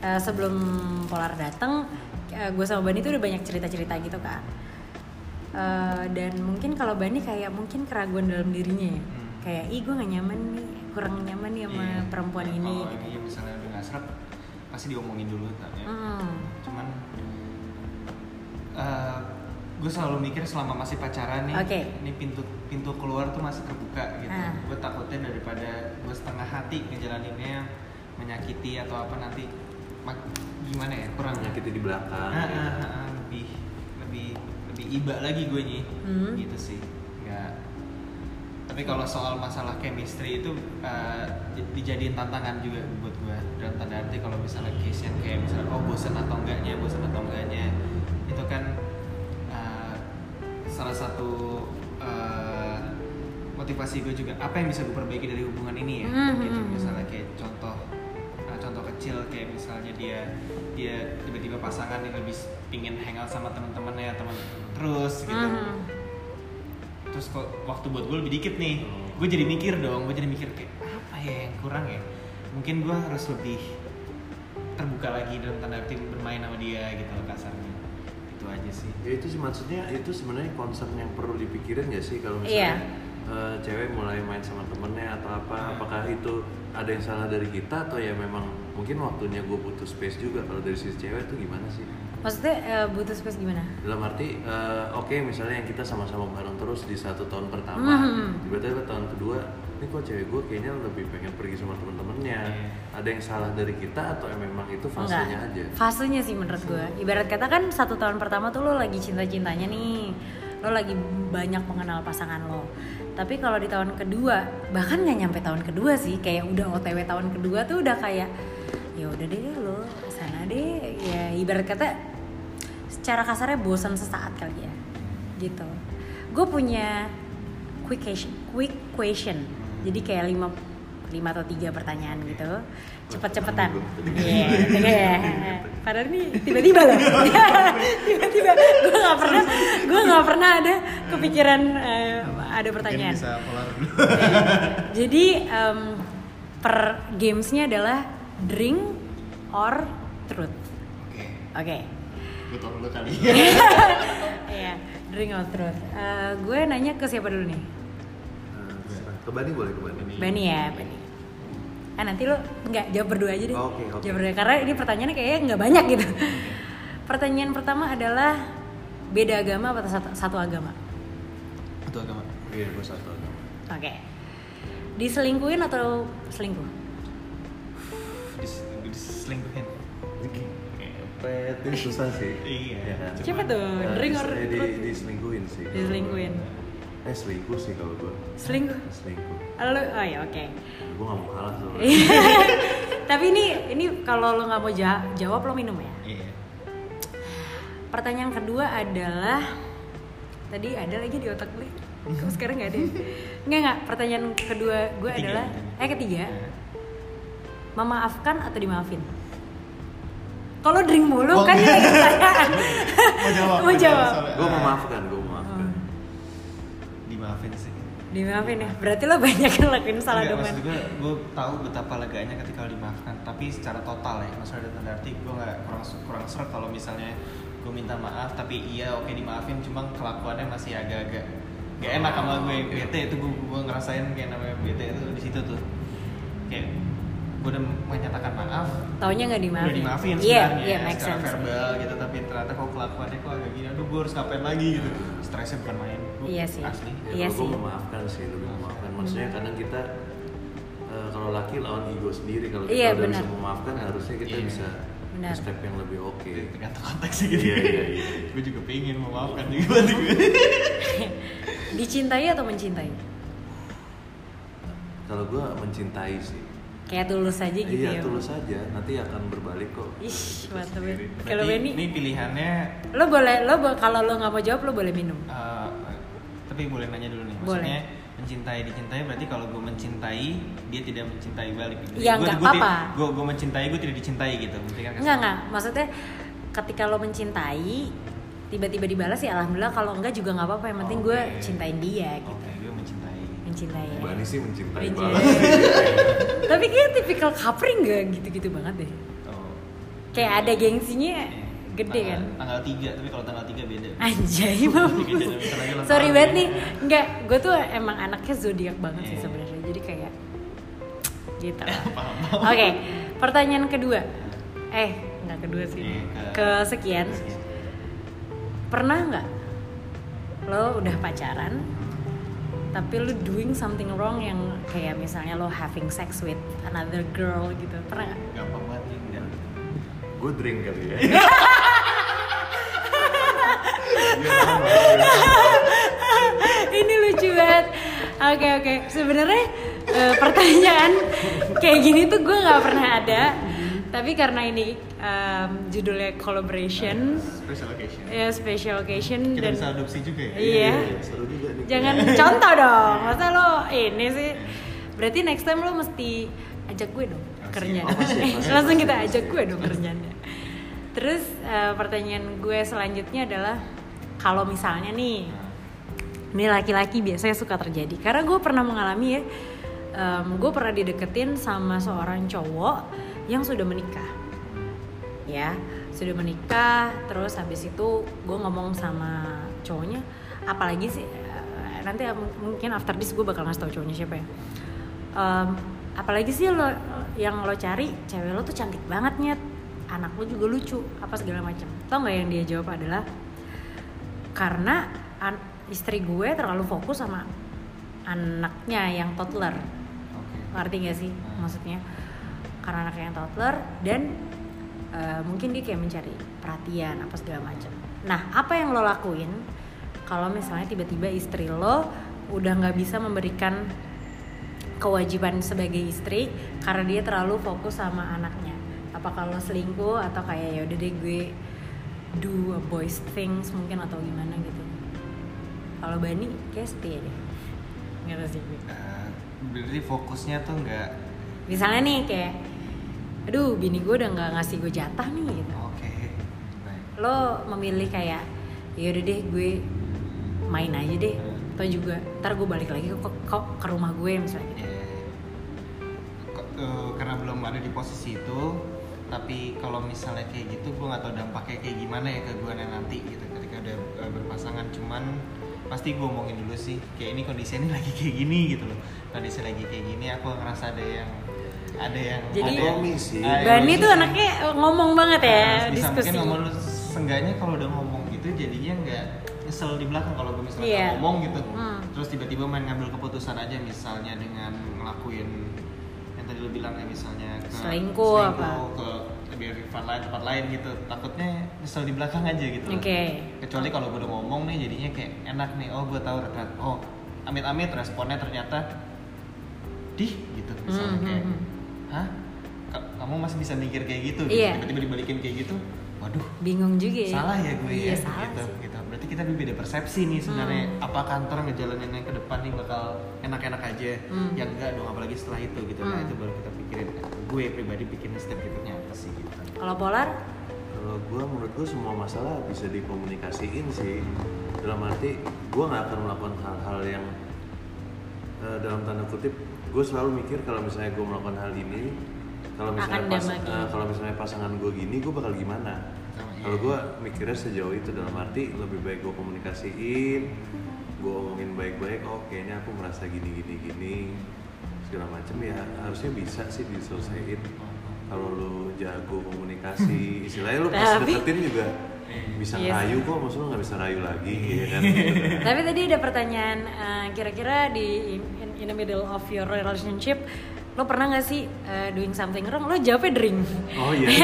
eh, sebelum Polar datang, eh, gue sama Bani tuh udah banyak cerita-cerita gitu kan. Eh, dan mungkin kalau Bani kayak mungkin keraguan dalam dirinya ya. Hmm. Kayak, ih gue gak nyaman nih, kurang nyaman nih sama Iya. perempuan Ya, ini. kalau gitu. ini misalnya udah nggak serap pasti diomongin dulu kan ya. Hmm. cuman gue selalu mikir selama masih pacaran nih Oke. ini pintu pintu keluar tuh masih terbuka gitu Ah. gue takutnya daripada gue setengah hati ngejalaninnya menyakiti atau apa nanti mak- gimana ya kurang menyakiti di belakang Ah, gitu. ah, ah, ah, lebih lebih lebih iba lagi gue nih Hmm. gitu sih nggak tapi kalau soal masalah chemistry itu uh, di- dijadiin tantangan juga buat gue dalam tanda arti kalau misalnya case yang kayak misalnya oh bosan atau enggaknya bosan atau enggaknya salah satu uh, motivasi gue juga apa yang bisa gue perbaiki dari hubungan ini ya Hmm, gitu hmm, hmm. misalnya kayak contoh uh, contoh kecil kayak misalnya dia dia tiba-tiba pasangan yang lebih pingin hangout sama teman-temannya teman terus gitu Hmm. terus kok waktu buat gue lebih dikit nih gue jadi mikir dong gue jadi mikir kayak apa ya yang kurang ya mungkin gue harus lebih terbuka lagi dalam tanda arti bermain sama dia gitu itu aja sih ya itu sih maksudnya itu sebenarnya concern yang perlu dipikirin ya sih kalau Iya. misalnya eh, cewek mulai main sama temennya atau apa Hmm. apakah itu ada yang salah dari kita atau ya memang mungkin waktunya gue butuh space juga kalau dari sisi cewek tuh gimana sih Maksudnya eh, butuh space gimana? dalam arti eh, oke misalnya yang kita sama-sama bareng terus di satu tahun pertama Hmm. tiba-tiba tahun kedua ini kok cewek gue kayaknya lebih pengen pergi sama temen-temennya Iya. ada yang salah dari kita atau memang itu fasenya Enggak. aja Fasenya sih menurut gue. Ibarat kata kan satu tahun pertama tuh lo lagi cinta-cintanya nih. Lo lagi banyak mengenal pasangan lo. Tapi kalau di tahun kedua, bahkan nggak nyampe tahun kedua sih, kayak udah OTW tahun kedua tuh udah kayak ya udah deh lo sana deh. Ya ibarat kata secara kasarnya bosan sesaat kali ya. Gitu. Gue punya quick question, quick question. Jadi kayak lima lima atau tiga pertanyaan gitu. Cepet-cepetan. Iya iya. <laughs> Padahal ini tiba-tiba loh. <laughs> Tiba-tiba. Gue nggak pernah gue nggak pernah ada kepikiran eh, ada pertanyaan. <laughs> jadi em, per gamesnya adalah drink or truth. Oke. Oke. Gue tau dulu kali. Iya drink or truth. Eh, gue nanya ke siapa dulu nih. Ke Bani boleh ke Bani? Bani ya Bani. Ah nanti lo nggak jawab berdua aja deh. Oke, oke. jawab berdua karena ini pertanyaannya kayaknya nggak banyak gitu. Pertanyaan pertama adalah beda agama atau satu, satu agama? Itu agama. Iya gue satu agama. Oke. Diselingkuhin atau selingkuh? Dis, diselingkuhin. Pet susah sih. Iya. Siapa tuh? Eh, Drink or eh, di, diselingkuhin sih. Diselingkuhin eh selingkuh sih kalau gue selingkuh selingkuh lo oh ya oke gue gak mau kalah soalnya <laughs> tapi ini ini kalau lo nggak mau ja- jawab lo minum ya iya pertanyaan kedua adalah tadi ada lagi di otak gue Kok sekarang nggak ada? ya? Nggak nggak. Pertanyaan kedua gue Ketiga, adalah, eh ketiga, Nah. memaafkan atau dimaafin? Kalau drink mulu Oh, kan ini enggak. pertanyaan. mau jawab Mau jawab. gue memaafkan gue memaafkan Oh. dimaafin sih Dimaafin ya. Berarti lo banyak yang lakuin salah Enggak, maksud gue, tahu betapa leganya ketika lo dimaafkan tapi secara total ya maksudnya dalam arti gue nggak kurang kurang seret kalau misalnya gue minta maaf tapi iya oke dimaafin cuma kelakuannya masih agak-agak gak enak sama gue bete itu gue, gue ngerasain kayak namanya bete itu di situ tuh kayak gue udah menyatakan maaf Taunya nggak dimaafin. udah dimaafin Iya, sebenarnya iya, make secara sense. verbal gitu tapi ternyata kok kelakuannya kok agak gini aduh gue harus ngapain lagi gitu stresnya bukan main Iya sih. asli ya, Iya kalau sih. gue memaafkan sih lebih memaafkan maksudnya kadang kita eh, kalau laki lawan ego sendiri kalau kita Iya, udah bisa memaafkan harusnya kita Iya. bisa Benar. step yang lebih oke tergantung konteksnya gitu Iya, iya, iya. gue juga pengen memaafkan juga <laughs> gue <laughs> Dicintai atau mencintai? kalau gue mencintai sih Kayak tulus aja gitu ya. iya tulus aja nanti akan berbalik kok Ih, mantap Sendiri. banget. Kalau Berarti Benny, ini pilihannya lo boleh, lo bo- kalau lo nggak mau jawab lo boleh minum. eh, tapi boleh nanya dulu nih Boleh. maksudnya mencintai dicintai berarti kalau gue mencintai dia tidak mencintai balik gitu. Ya, Gua- nggak apa-apa. Gue gue mencintai gue tidak dicintai gitu. Kan Enggak kesalahan. enggak, maksudnya ketika lo mencintai tiba-tiba dibalas ya alhamdulillah kalau enggak juga nggak apa-apa yang penting gue Oke. cintain dia gitu Oke, gue mencintai. mencintai ya. Mbak sih mencintai Mencintai. banget <laughs> tapi kayak tipikal kapring nggak gitu-gitu banget deh Oh. kayak ada gengsinya. Gede Tanggal- kan Tanggal 3, tapi kalau tanggal 3 beda. anjay mam <laughs> Tiga jam, bentar lagi ulang sorry banget ya. nih enggak gue tuh emang anaknya zodiak banget sih Iya. sebenarnya jadi kayak gitu <laughs> oke pertanyaan kedua eh nggak kedua sih Iya, ke sekian Sekian. pernah nggak lo udah pacaran tapi lo doing something wrong yang kayak misalnya lo having sex with another girl gitu pernah nggak Gampang banget nih. enggak. gue drink kali ya <laughs> ini lucu banget. Oke oke. Sebenarnya eh, pertanyaan kayak gini tuh gue nggak pernah ada. Tapi karena ini em, judulnya collaboration. Special occasion. ya special occasion Kita dan bisa adopsi juga ya. Iya. seru juga nih. Jangan contoh dong. Masa lo ini sih? Berarti next time lo mesti ajak gue dong kerjanya. Oh, pasti, <laughs> langsung kita ajak gue dong kerjanya. Terus eh, pertanyaan gue selanjutnya adalah kalau misalnya nih ini laki-laki biasanya suka terjadi. Karena gue pernah mengalami ya em, gue pernah dideketin sama seorang cowok yang sudah menikah. Ya sudah menikah terus habis itu gue ngomong sama cowoknya apalagi sih eh, nanti mungkin after this gue bakal ngasih tau cowoknya siapa ya. Em, apalagi sih lo yang lo cari cewek lo tuh cantik banget nyet. Anak lo juga lucu apa segala macam. Tau nggak yang dia jawab adalah karena istri gue terlalu fokus sama anaknya yang toddler. Ngerti gak sih maksudnya? Karena anaknya yang toddler dan eh, mungkin dia kayak mencari perhatian apa segala macam. Nah apa yang lo lakuin kalau misalnya tiba-tiba istri lo udah nggak bisa memberikan kewajiban sebagai istri karena dia terlalu fokus sama anaknya? Apa kalau selingkuh atau kayak ya udah deh gue do a boys things mungkin atau gimana gitu. Kalau Bani kayak setia deh. Nggak tahu sih. Eh, berarti fokusnya tuh nggak misalnya nih kayak aduh bini gue udah nggak ngasih gue jatah nih gitu. Oke baik. Lo memilih kayak ya udah deh gue main aja deh. Atau juga ntar gue balik lagi kok kok ke rumah gue misalnya gitu. Kok, eh, karena belum ada di posisi itu tapi kalau misalnya kayak gitu gue nggak tahu dampaknya kayak gimana ya ke gue nanti gitu ketika udah eh, berpasangan. Cuman pasti gue omongin dulu sih kayak ini kondisinya ini lagi kayak gini gitu loh. Kondisi lagi kayak gini aku ngerasa ada yang ada yang Jadi- ada yang- Komisi. ada yang Bani tuh anaknya ngomong banget ya Nah, bisa diskusi. mungkin ngomong lu seenggaknya kalau udah ngomong gitu jadinya nggak nyesel di belakang kalau gue misalnya nggak ngomong gitu. Hmm. terus tiba-tiba main ngambil keputusan aja misalnya dengan ngelakuin tadi lu bilang ya misalnya ke Selingkuh apa. ke lebih rival lain tempat lain gitu takutnya nyesel di belakang aja gitu. Oke. kecuali kalau gue udah ngomong nih jadinya kayak enak nih oh gue tahu ternyata oh amit-amit responnya ternyata dih gitu misalnya Hmm, kayak hmm, hmm. hah Ka- kamu masih bisa mikir kayak gitu gitu. Iya. tiba-tiba dibalikin kayak gitu waduh bingung juga ya salah ya gue iya ya salah gitu, sih. gitu. berarti kita dulu beda persepsi nih sebenarnya Hmm. apa kantor ngejalanin yang ke depan nih bakal enak-enak aja Hmm. yang enggak dong apalagi setelah itu gitu nah Hmm. itu baru kita pikirin gue pribadi pikirin step berikutnya apa sih gitu kalau polar Kalau gue menurut gue semua masalah bisa dikomunikasiin sih. Dalam arti gue nggak akan melakukan hal-hal yang eh, dalam tanda kutip gue selalu mikir kalau misalnya gue melakukan hal ini kalau misalnya pas, eh, kalau misalnya pasangan gue gini gue bakal gimana? Sama, iya. kalau gue mikirnya sejauh itu dalam arti lebih baik gue komunikasiin gue omongin baik-baik oh kayaknya aku merasa gini gini gini segala macam ya harusnya bisa sih diselesaikan. Kalau lu jago komunikasi <laughs> istilahnya lu pas deketin juga bisa Iya sih. rayu kok maksudnya nggak bisa rayu lagi ya kan? <laughs> Tapi tadi ada pertanyaan eh, kira-kira di in- in the middle of your relationship lo pernah nggak sih eh, doing something wrong? Lo jawabnya drink. oh iya <laughs>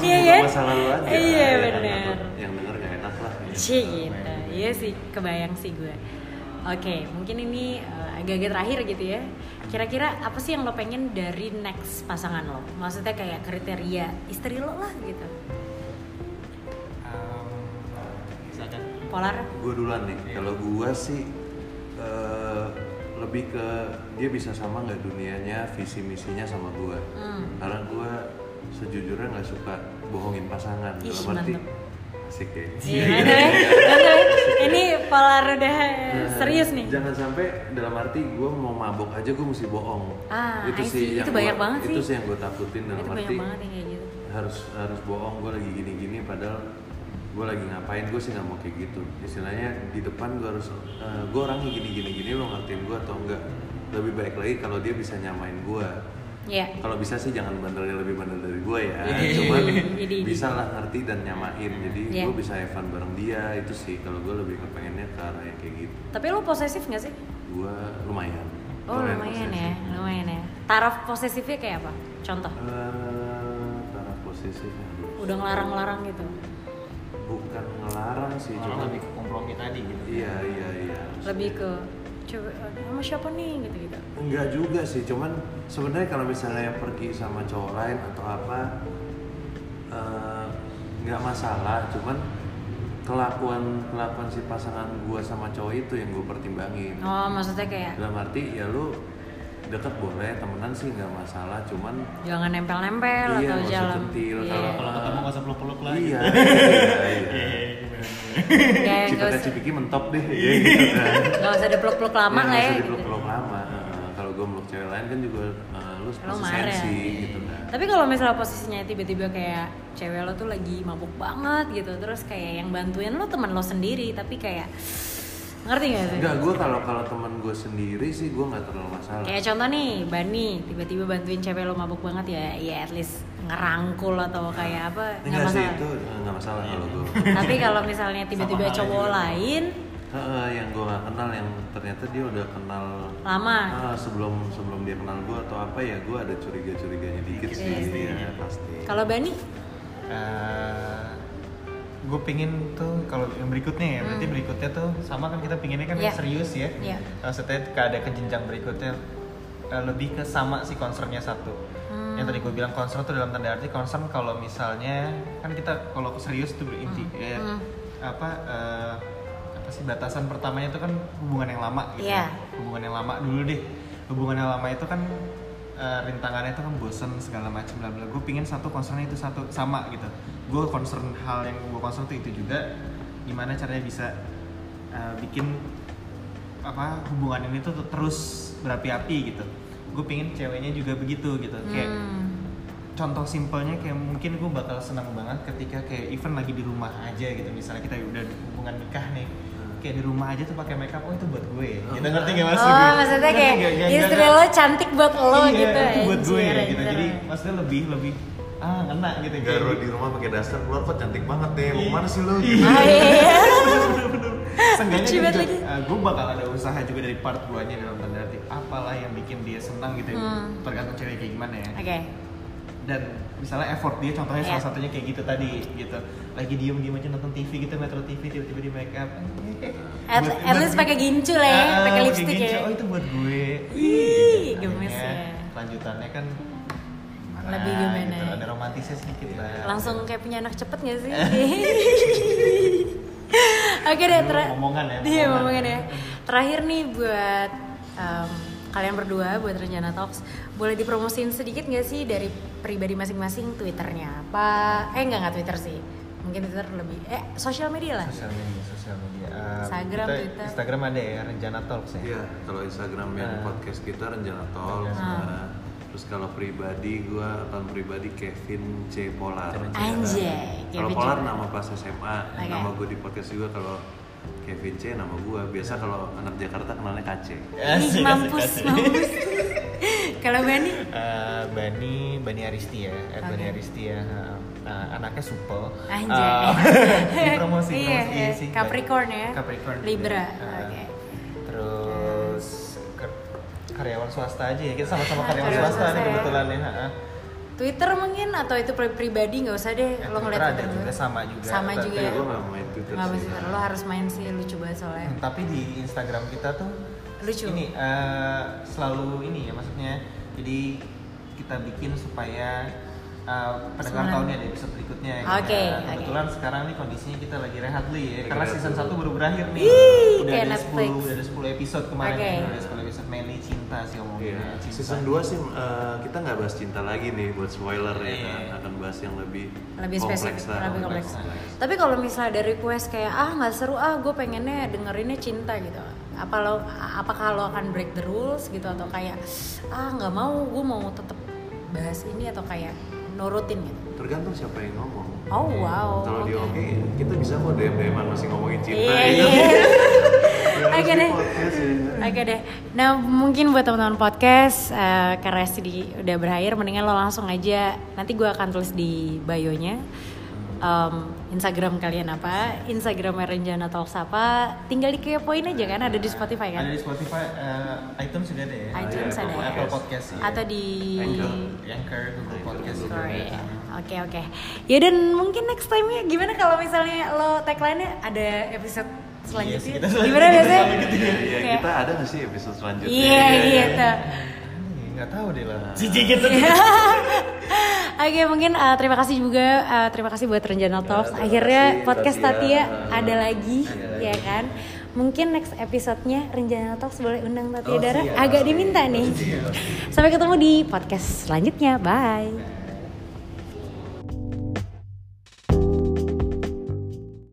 Iya masa lalu aja Iya, Ya, bener. takut yang denger gak enak lah Cie gitu. Iya sih, kebayang sih gue. Oke, mungkin ini eh, agak-agak terakhir gitu ya. Kira-kira apa sih yang lo pengen dari next pasangan lo? Maksudnya kayak kriteria istri lo lah gitu. um, misalkan Polar? gue duluan nih kalau gue sih eh, lebih ke dia bisa sama nggak dunianya visi misinya sama gue Hmm. karena gue sejujurnya nggak suka bohongin pasangan Ih, dalam arti mantep. asik ya Iya, mantap ya. Mantap ya. Ini Polar udah Nah, serius nih. Jangan sampai dalam arti gue mau mabok aja gue mesti bohong. Ah, itu sih see. yang Itu banyak gua- banget Itu sih. yang gue takutin dalam Itu arti banyak banget yang kayak gitu. harus harus bohong gue lagi gini-gini padahal gue lagi ngapain gue sih nggak mau kayak gitu. Istilahnya di depan gue harus gue orangnya gini-gini gini lo ngertiin gue atau enggak. Lebih baik lagi kalau dia bisa nyamain gue. Iya. Kalau bisa sih jangan bandelnya lebih bandel dari gue ya. Idi. Cuman Idi. bisa lah ngerti dan nyamain. Jadi Iya. gue bisa fun bareng dia itu sih. Kalau gue lebih kepengennya ke arah yang kayak gitu. Tapi lo posesif gak sih? Gue lumayan. Oh lumayan ya, lumayan ya. Taraf posesifnya kayak apa? Contoh. Eh, taraf posesif aduh. Udah ngelarang-ngelarang gitu. Bukan ngelarang sih cuma lebih ke kompromi tadi gitu. Iya iya iya. Lebih ke cewek sama siapa nih? gitu-gitu. enggak juga sih cuman sebenarnya kalau misalnya pergi sama cowok lain atau apa eh, nggak masalah. Cuman kelakuan kelakuan si pasangan gua sama cowok itu yang gue pertimbangin. Oh maksudnya kayak dalam arti ya lu deket boleh temenan sih nggak masalah cuman jangan nempel-nempel Iya, atau jalan. centil. Iya. Kalau- kalau ketemu nggak usah peluk-peluk lah iya gitu. <laughs> iya iya Kayak cipika cipiki mentok deh ya gitu kan nggak usah ada peluk-peluk lama Iya, lah ya. nggak usah dipeluk-peluk lama Heeh, kalau gue meluk cewek lain kan juga eh, lu pasti marah. sensi gitu kan Tapi kalau misalnya posisinya tiba-tiba kayak cewek lo tuh lagi mabuk banget gitu, terus kayak yang bantuin lo teman lo sendiri, tapi kayak ngerti gak sih? enggak gue kalau kalau teman gue sendiri sih gue nggak terlalu masalah. Kayak contoh nih, Bani tiba-tiba bantuin cewek lo mabuk banget ya, ya at least ngerangkul atau kayak apa nggak enggak sih masalah. itu eh, nggak masalah kalau gue <laughs> Tapi kalau misalnya tiba-tiba cowok lain? Heeh, yang gue nggak kenal yang ternyata dia udah kenal lama, Ah, sebelum sebelum dia kenal gue atau apa ya gue ada curiga curiganya dikit Dikit sih. sih. ya pasti. Kalau Bani gue pengen tuh kalau yang berikutnya ya berarti Hmm. berikutnya tuh sama kan kita pinginnya kan Iya. serius ya Iya. maksudnya ke ada ke jenjang berikutnya eh, lebih ke sama si concernnya satu Hmm. yang tadi gue bilang concern tuh dalam tanda arti concern kalau misalnya kan kita kalau serius tuh berinti Hmm. ya Hmm. apa eh, apa sih batasan pertamanya itu kan hubungan yang lama gitu Iya. ya. hubungan yang lama dulu deh hubungan yang lama itu kan eh, rintangannya itu kan bosen segala macam bla bla gue pingin satu concernnya itu satu sama gitu. Gue concern hal yang gue concern tuh itu juga gimana caranya bisa eh, bikin apa hubungan ini tuh terus berapi-api gitu. Gue pingin ceweknya juga begitu gitu. Kayak Hmm. contoh simpelnya kayak mungkin gue bakal senang banget ketika kayak even lagi di rumah aja gitu. Misalnya kita udah hubungan nikah nih kayak di rumah aja tuh pakai makeup oh itu buat gue gitu ngerti gak maksud Oh, gue? maksudnya kayak istri lo cantik buat lo iya, gitu itu buat gue anjir, gitu jadi maksudnya lebih lebih ah ngena gitu kayak Garo di rumah pakai daster keluar kok cantik banget deh mau mana sih lu Iya. Oh, iya. <laughs> Seenggaknya dia banget juga, eh, gue bakal ada usaha juga dari part guanya dalam tanda arti apalah yang bikin dia senang gitu ya. Hmm. tergantung cewek kayak gimana ya Oke. dan misalnya effort dia contohnya Iya. salah satunya kayak gitu tadi gitu lagi diem diem aja nonton TV gitu Metro TV tiba-tiba di make up At, Buat- at least pakai gincu lah ya, Ah, pakai lipstick gincu. ya. oh itu buat gue Ih, Gitu. gemes Akhirnya ya. lanjutannya kan gimana Lebih gimana? gitu, ada romantisnya sedikit lah Langsung kayak punya anak cepet gak sih? <laughs> Oke deh, Dulu ter- omongan ya, Iya, omongan. omongan ya. Terakhir nih buat em, kalian berdua, buat Rencana Talks, boleh dipromosin sedikit gak sih dari pribadi masing-masing Twitternya apa? Eh enggak nggak Twitter sih, mungkin Twitter lebih eh sosial media lah. sosial media sosial media Eh, Instagram, kita- Twitter. Instagram ada ya Rencana Talks ya Iya, kalau Instagram yang Ah. podcast kita Rencana Talks. Ah. nah, terus kalau pribadi gua akun pribadi Kevin C Polar. Anjay, Kalau Kevin Polar nama pas SMA, Oke. nama gue di podcast juga kalau Kevin C nama gua. Biasa kalau anak Jakarta kenalnya KC. Ih, Asik, mampus, asik, asik. mampus. <laughs> Kalau Bani? Eh, Bani Bani Aristi ya, Ed Bani. Aristi ya. Nah, anaknya supel. Anjay. Eh, <laughs> <laughs> promosi, Iya, promosi iya. sih. Capricorn ya? Capricorn. Libra. Eh, oke. Terus karyawan swasta aja ya. Kita sama-sama Ah, karyawan karyawan swasta nih ya. kebetulan ya. Twitter mungkin atau itu pri- pribadi nggak usah deh Ya, lo ngeliat Twitter ada Twitter juga, sama juga. sama Tapi juga ya gue gak main Twitter nggak sih. bisa lo harus main sih lucu banget soalnya Hmm, Tapi di Instagram kita tuh Lucu. Ini eh, selalu ini ya maksudnya. Jadi kita bikin supaya eh, pendengar tahu nih ada episode berikutnya. gitu Oke, ya. oke. Kebetulan sekarang nih kondisinya kita lagi rehat dulu ya. Lagi Karena season. 1 baru berakhir nih. Ih, udah ada Netflix. 10 udah ada 10 episode kemarin. Oke. ya. Udah ada 10 episode mainly cinta sih ngomongnya. Iya. Season 2 sih eh, kita nggak bahas cinta lagi nih buat spoiler ya Iya. kan. Akan bahas yang lebih lebih kompleks spesifik lah, lebih kompleks kompleks. tapi kalau misalnya ada request kayak ah nggak seru ah gue pengennya dengerinnya cinta gitu apa lo apakah lo akan break the rules gitu atau kayak ah nggak mau gue mau tetap bahas ini atau kayak nurutin gitu Tergantung siapa yang ngomong. oh wow Kalau di oke. Kita bisa kok DM DM masih ngomongin cinta Iya, gitu. iya. Oke di deh. Oke deh. Nah mungkin buat teman-teman podcast eh, karena di udah berakhir, mendingan lo langsung aja. Nanti gue akan tulis di bio-nya. Em, Instagram kalian apa? Instagram Renjana Talks apa? Tinggal dikepoin aja kan? Ada di Spotify kan? Ada di Spotify, eh, iTunes juga ada ya. iTunes ada Apple ya? Apple Podcast ya. Atau di Anchor. Anchor, Google Podcast juga. Oke oke. Ya dan mungkin next time ya gimana kalau misalnya lo tagline-nya ada episode selanjutnya? Yes, kita Gimana biasanya? Iya, iya, Kayak- kita ada nggak sih episode selanjutnya? Iya gitu. Ini Nggak tahu deh lah. Cici gitu. <laughs> Oke mungkin uh, terima kasih juga uh, terima kasih buat Renjana Talks. Akhirnya kasih, podcast Tatia. Tatia Uh, ada lagi, ada ya lagi. kan. Mungkin next episode-nya Renjana Talks boleh undang Tatia Oh, Dara. siap. Agak diminta nih. Siap. Sampai ketemu di podcast selanjutnya. Bye.